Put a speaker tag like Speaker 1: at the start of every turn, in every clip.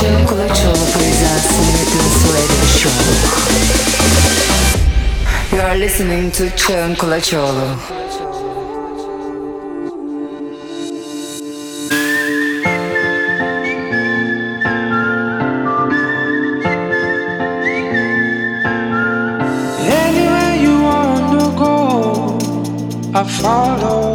Speaker 1: Чим коли чого You are listening to
Speaker 2: Cagin Kulacoglu. Anywhere you wanna go, I follow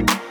Speaker 2: you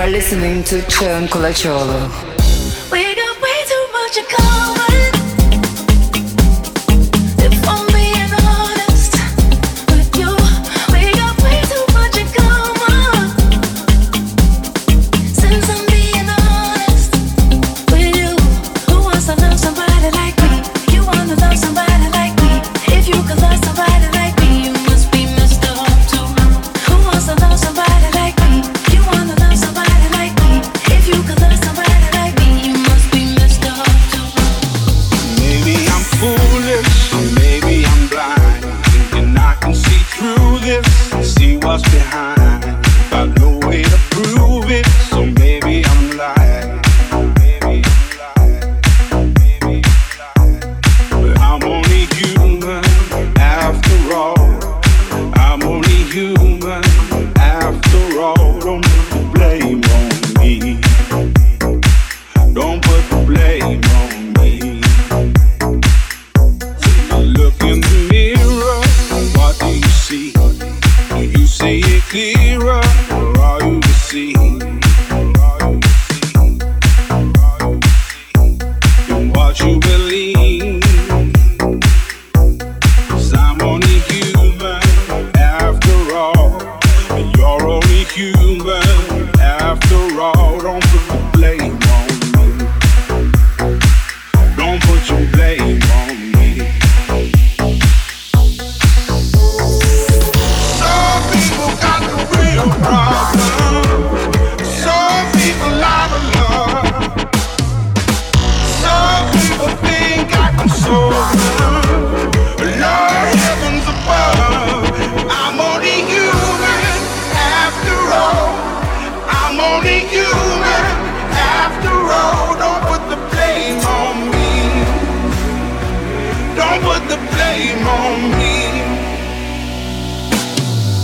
Speaker 2: are listening to Cagin Kulacoglu. We got way too much in common.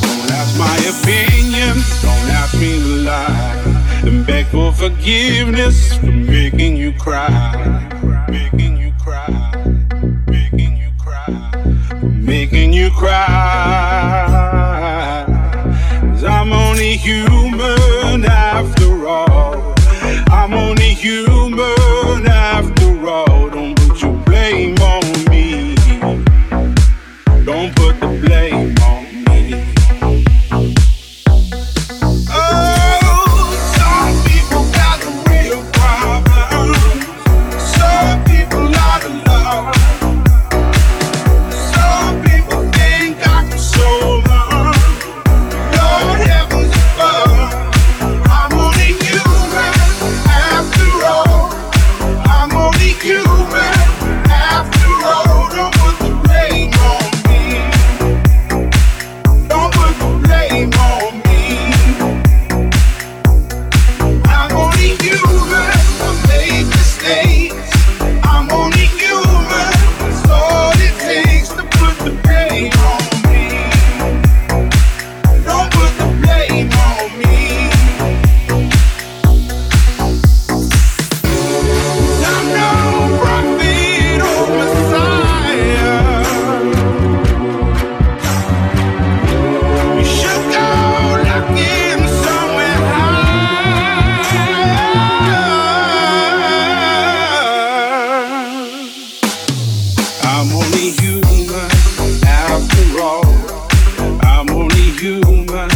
Speaker 2: Don't ask my opinion, don't ask me to lie. And beg for forgiveness for making you cry. Making you cry. Making
Speaker 3: you cry. Making you cry. human.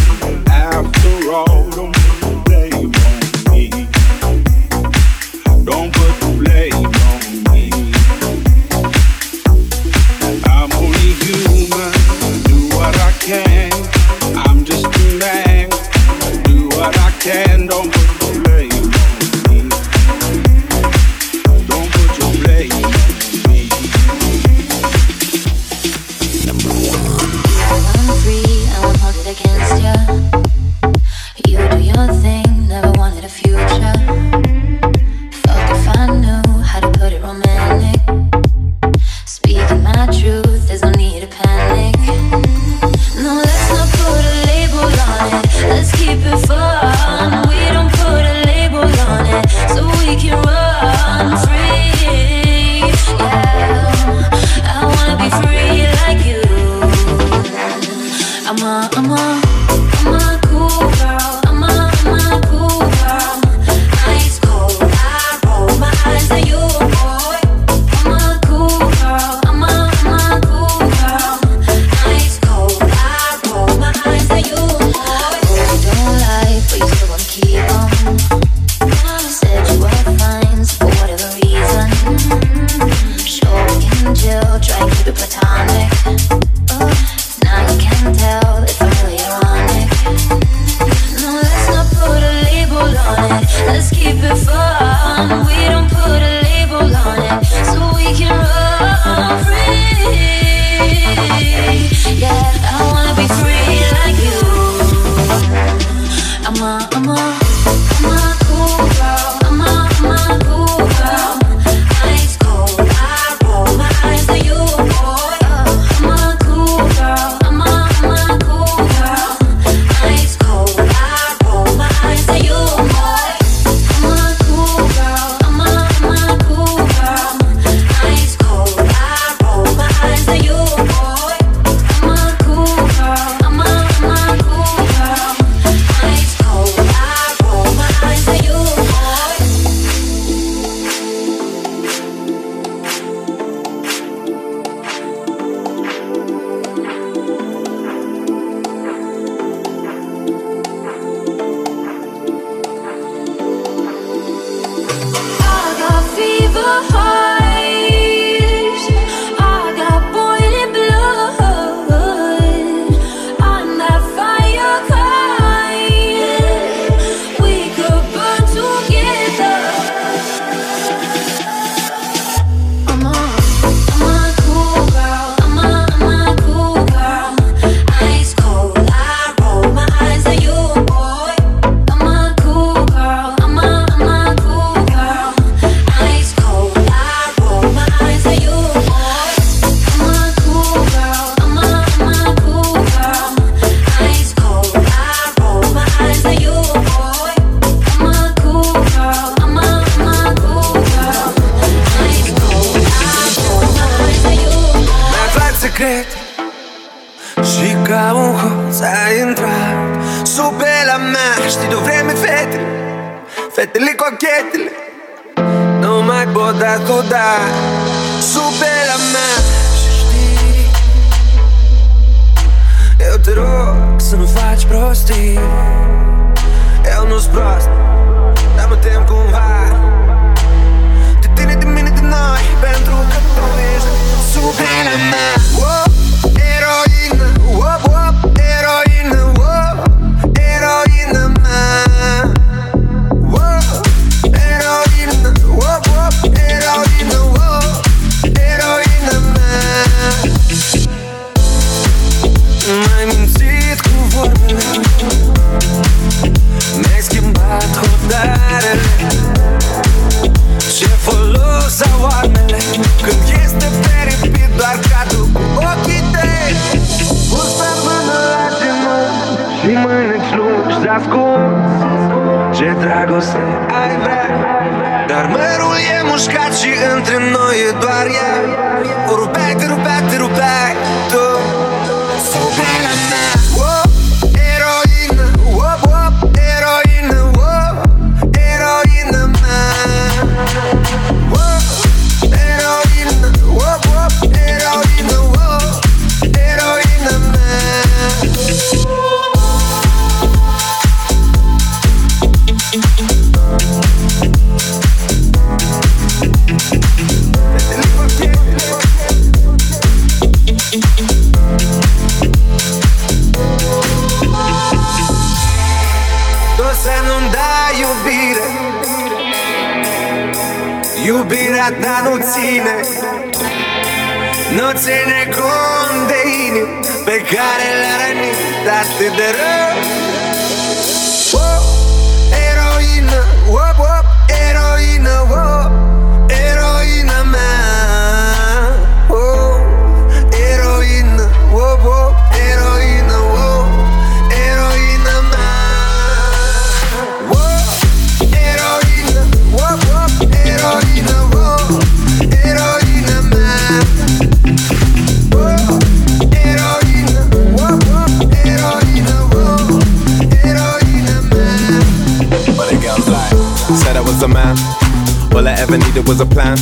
Speaker 3: Needed was a plan.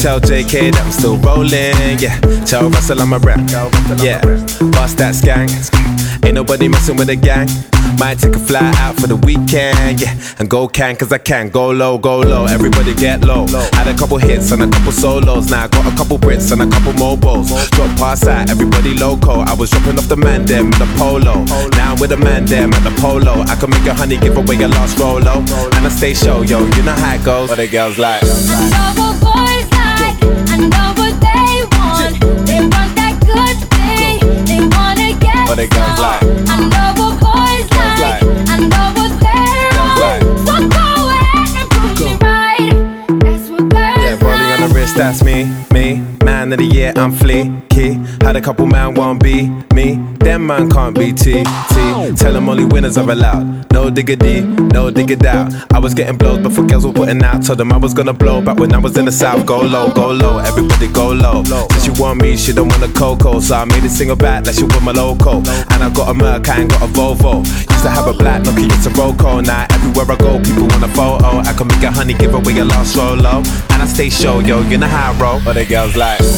Speaker 3: Tell JK that I'm still rolling, yeah. Tell Russell I'm a rap, yeah. Bust that skank. Ain't nobody messing with a gang. Might take a fly out for the weekend, yeah. And go can, cause I can. Go low, go low, everybody get low. Had a couple hits and a couple solos. Now I got a couple Brits and a couple mobiles. Drop past that, everybody loco. I was dropping off the man them in the polo. Now I'm with the man them at the polo. I can make a honey give away your last rolo. And I stay show, yo, you know how it goes. What the girls like.
Speaker 4: I know what boys like, I know what they want. They want that good thing, they wanna get.
Speaker 3: What the girls like.
Speaker 4: I know that's
Speaker 3: me, me. Man of the year, I'm fleeky. Had a couple man won't be me. Them man can't be T. T. Tell them only winners are allowed. No diggity, no diggity out. I was getting blows before girls were putting out. Told them I was gonna blow back when I was in the south. Go low, go low, everybody go low. Since she want me, she don't want a cocoa. So I made a single back that she want my loco. And I got a Merc, I ain't got a Volvo. Used to have a black Nokia, it's a Roco. Now everywhere I go, people want a photo. I can make a honey, give away a lost Rolo. And I stay show, yo, you know how I roll. But the girls like.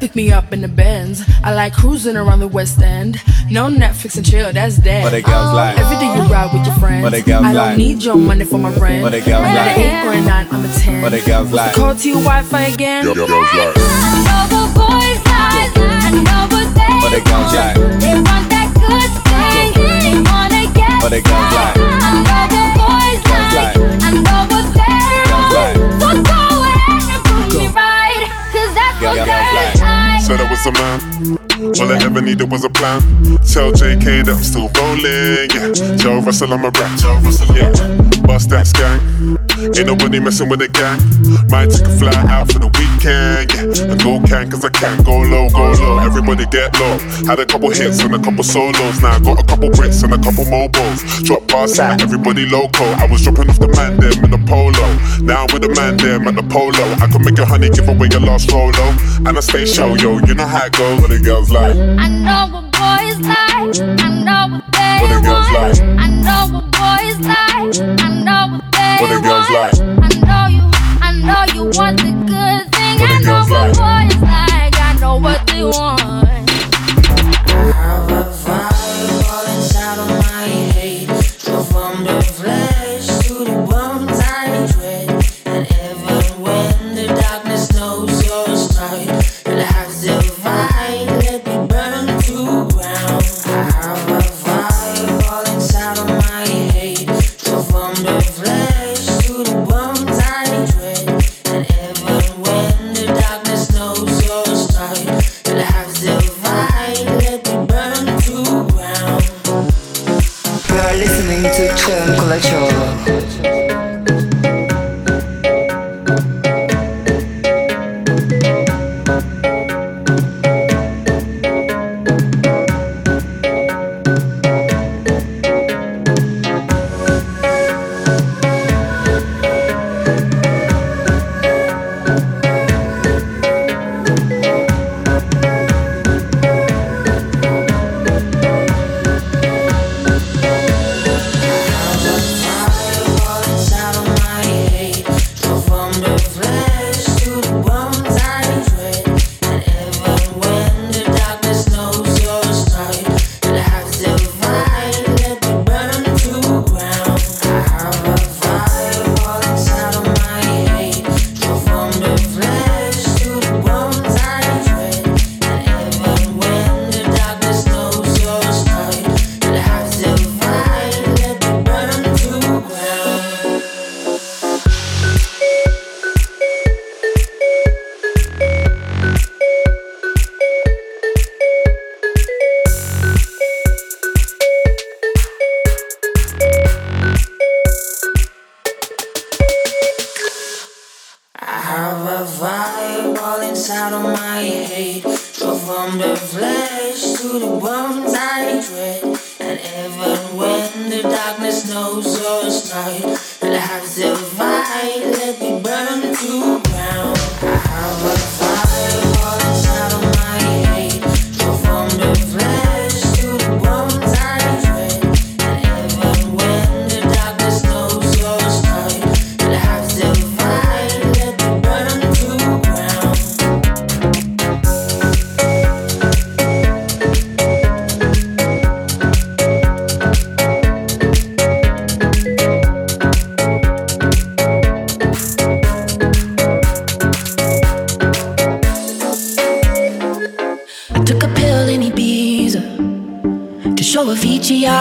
Speaker 5: pick me up in the Benz. I like cruising around the West End. No Netflix and chill, that's dead.
Speaker 3: What they girls oh, like?
Speaker 5: Every day you ride with your friends.
Speaker 3: What they girls
Speaker 5: I don't
Speaker 3: like?
Speaker 5: need your money for my rent.
Speaker 3: What they girls
Speaker 5: I'm
Speaker 3: like?
Speaker 5: an eight or a nine, I'm a ten.
Speaker 3: What they girls like?
Speaker 5: Call to your Wi-Fi again.
Speaker 4: I know what boys like, I know what they
Speaker 3: What they girls like?
Speaker 4: want. They want that good thing, they wanna get.
Speaker 3: What they girls like?
Speaker 6: Said I was a man. All I ever needed was a plan. Tell JK that I'm still rolling. Yeah. Joe Russell, I'm a rap. Yeah. Bust that skank. Ain't nobody messing with the gang. Might take a fly out for the weekend, yeah. And go can, cause I can't Go low, go low. Everybody get low. Had a couple hits and a couple solos. Now I got a couple Brits and a couple mobiles. Drop bars out, everybody loco. I was dropping off the man them in the polo. Now I'm with the man them at the polo. I could make a honey give away your last rolo. And I stay show, yo. You know how it goes. What the girls like.
Speaker 4: I know what boys like. I know what they
Speaker 6: What the girls
Speaker 4: want.
Speaker 6: like.
Speaker 4: I know what boys like. I know what they
Speaker 6: What the girls
Speaker 4: want.
Speaker 6: like.
Speaker 4: I know you. I know you want the good thing.
Speaker 6: What
Speaker 4: I know what
Speaker 6: like.
Speaker 4: boys like. I know what they want.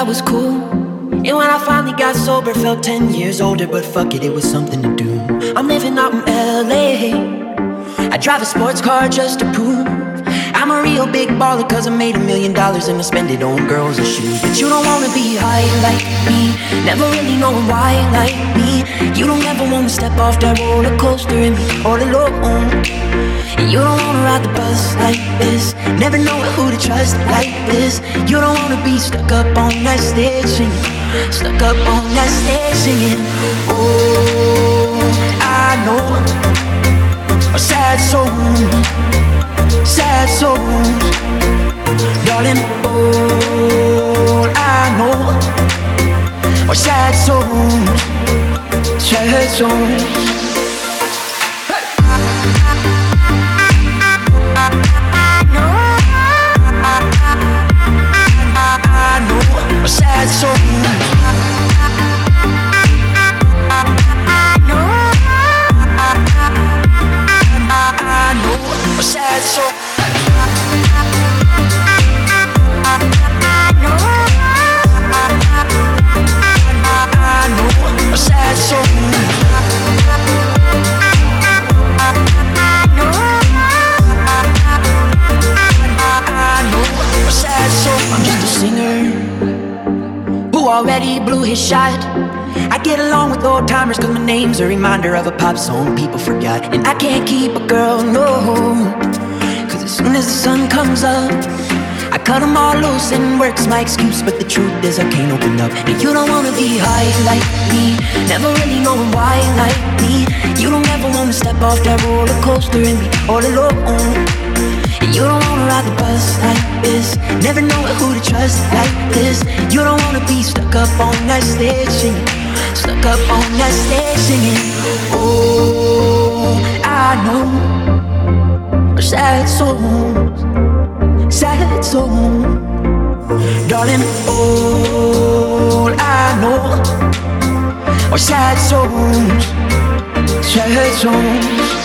Speaker 7: Was cool. And when I finally got sober, felt 10 years older, but fuck it, it was something to do. I'm living out in LA. I drive a sports car just to prove I'm a real big baller cause I made a million dollars and I spend it on girls and shoes. But you don't wanna be high like me, never really knowing why like me. You don't ever wanna step off that roller coaster and be all alone. You don't wanna ride the bus like this, never know who to trust like this. You don't wanna be stuck up on that stage singing, stuck up on that stage singing. Oh, I know a sad soul, sad souls, darling. All I know are sad souls, sad souls. Blew his shot. I get along
Speaker 3: with old timers, cause my name's a reminder of a pop song people forgot. And I can't keep a girl, no. Cause as soon as the sun comes up, cut them all loose and work's my excuse. But the truth is, I can't open up. And you don't wanna be high like me, never really knowing why like me. You don't ever wanna step off that roller coaster and be all alone. And you don't wanna ride the bus like this, never know who to trust like this. You don't wanna be stuck up on that stage singing, stuck up on that stage singing. Oh, I know sad songs, sad songs, darling. All I know are sad songs, sad songs.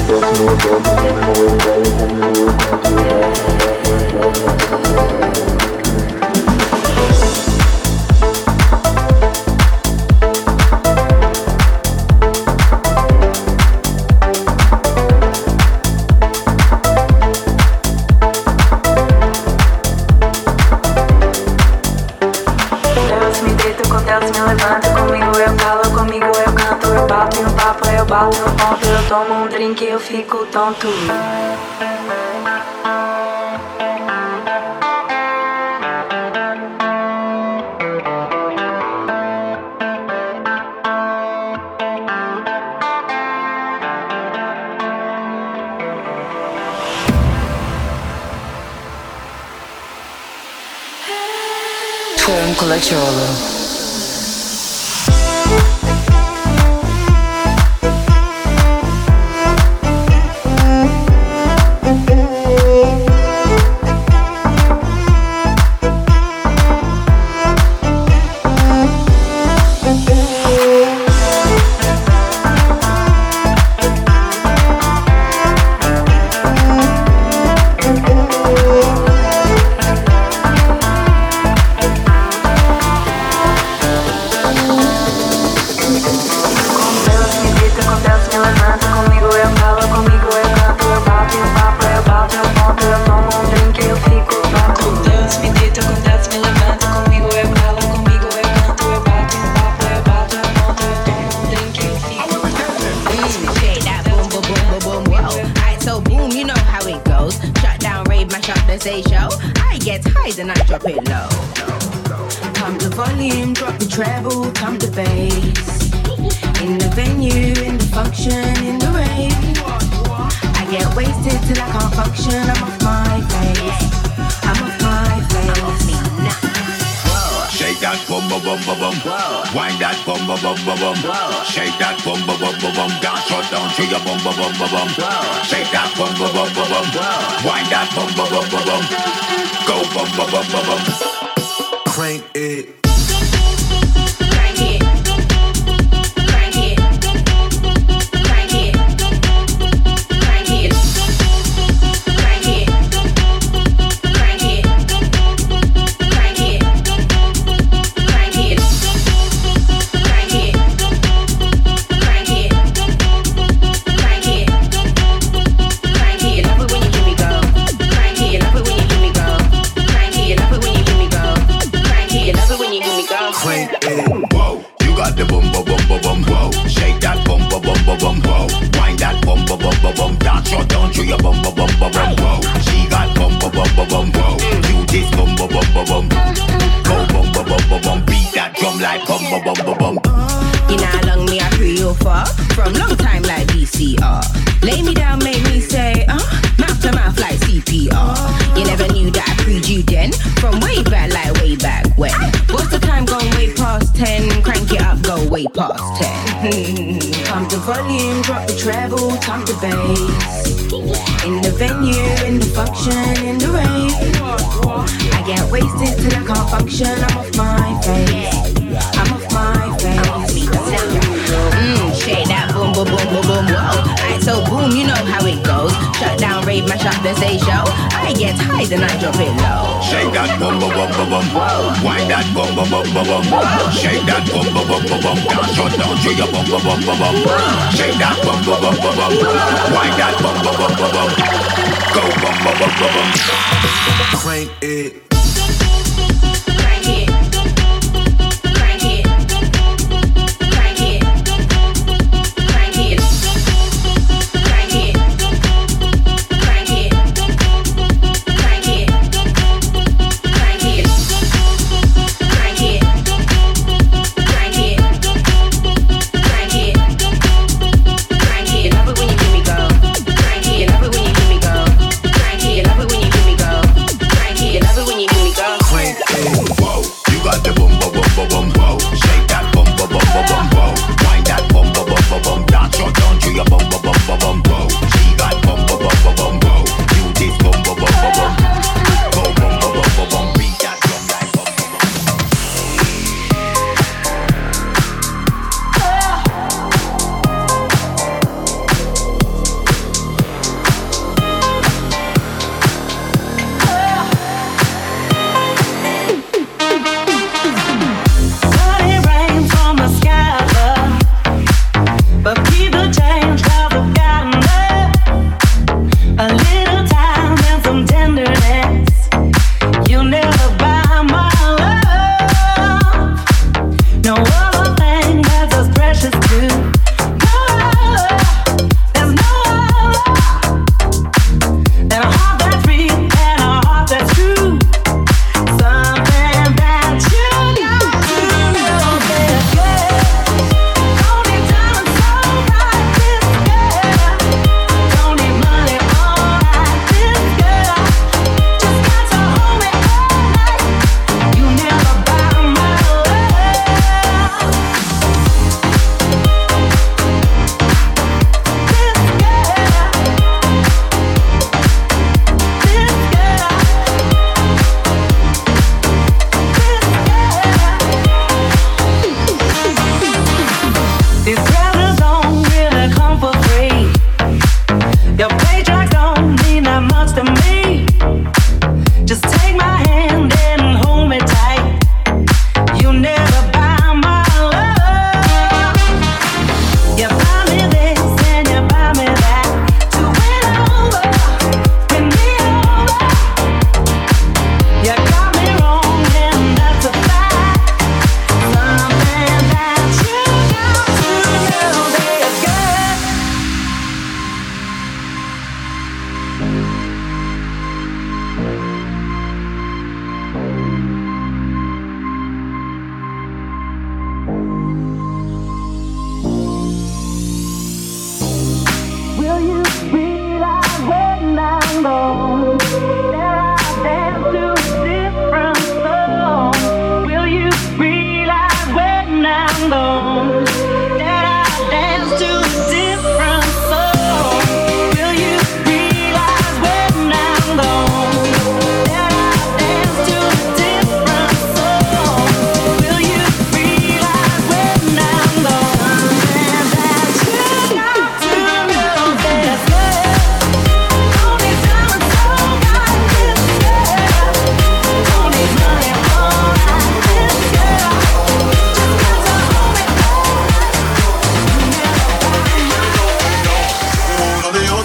Speaker 8: Thank you. que eu fico tonto. Con Colaciolo. function in the rain. I get wasted till I can't function. I'm off my face. I'm
Speaker 2: off my face. Shake that bum bum bum bum bum. Wind that bum bum bum bum bum. Shake that bum bum bum bum bum. Dance right down to your bum bum bum bum bum. Shake that bum bum
Speaker 9: bum bum bum. Wind that bum bum bum bum bum. Go bum bum bum bum bum. Crank it. Bum bum bum bum bum. In a long me I pray you
Speaker 10: from
Speaker 9: long time like BCR. Lay me down, make me say uh mouth to mouth like CPR. You never knew that I preyed you then from way back like way back when. What's the time gone way past ten? Crank it up, go way past ten. Pump the volume, drop the treble, pump the bass. In the venue, in the function, in the rave. I get wasted till I can't function. I'm off my shot this a show. I get high, then I drop it low. Shake that bum bum bum bum bum. Wind that bum bum bum bum bum. Shake that bum bum bum bum bum. Down, shut down, shake your bum bum bum bum bum. Shake that bum bum bum bum bum. Wind that bum bum bum bum bum. Go bum bum bum bum bum. Crank it.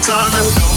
Speaker 9: time.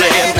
Speaker 9: saying?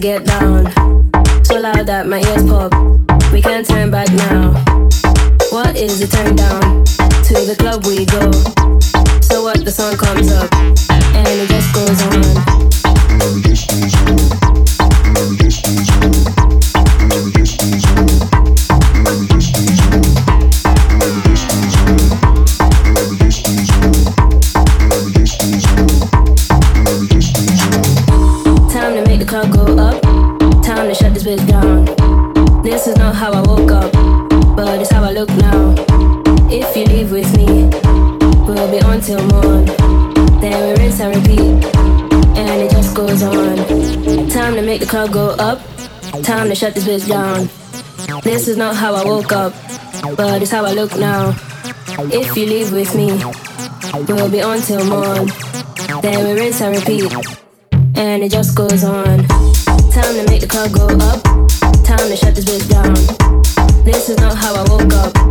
Speaker 9: get down. So loud that my ears pop. up. Time to shut this bitch down. This is not how I woke up, but it's how I look now. If you leave with me, we'll be on till morn. Then we rinse and repeat, and it just goes on. Time to make the club go up. Time to shut this bitch down. This is not how I woke up.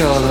Speaker 11: Beşoğlu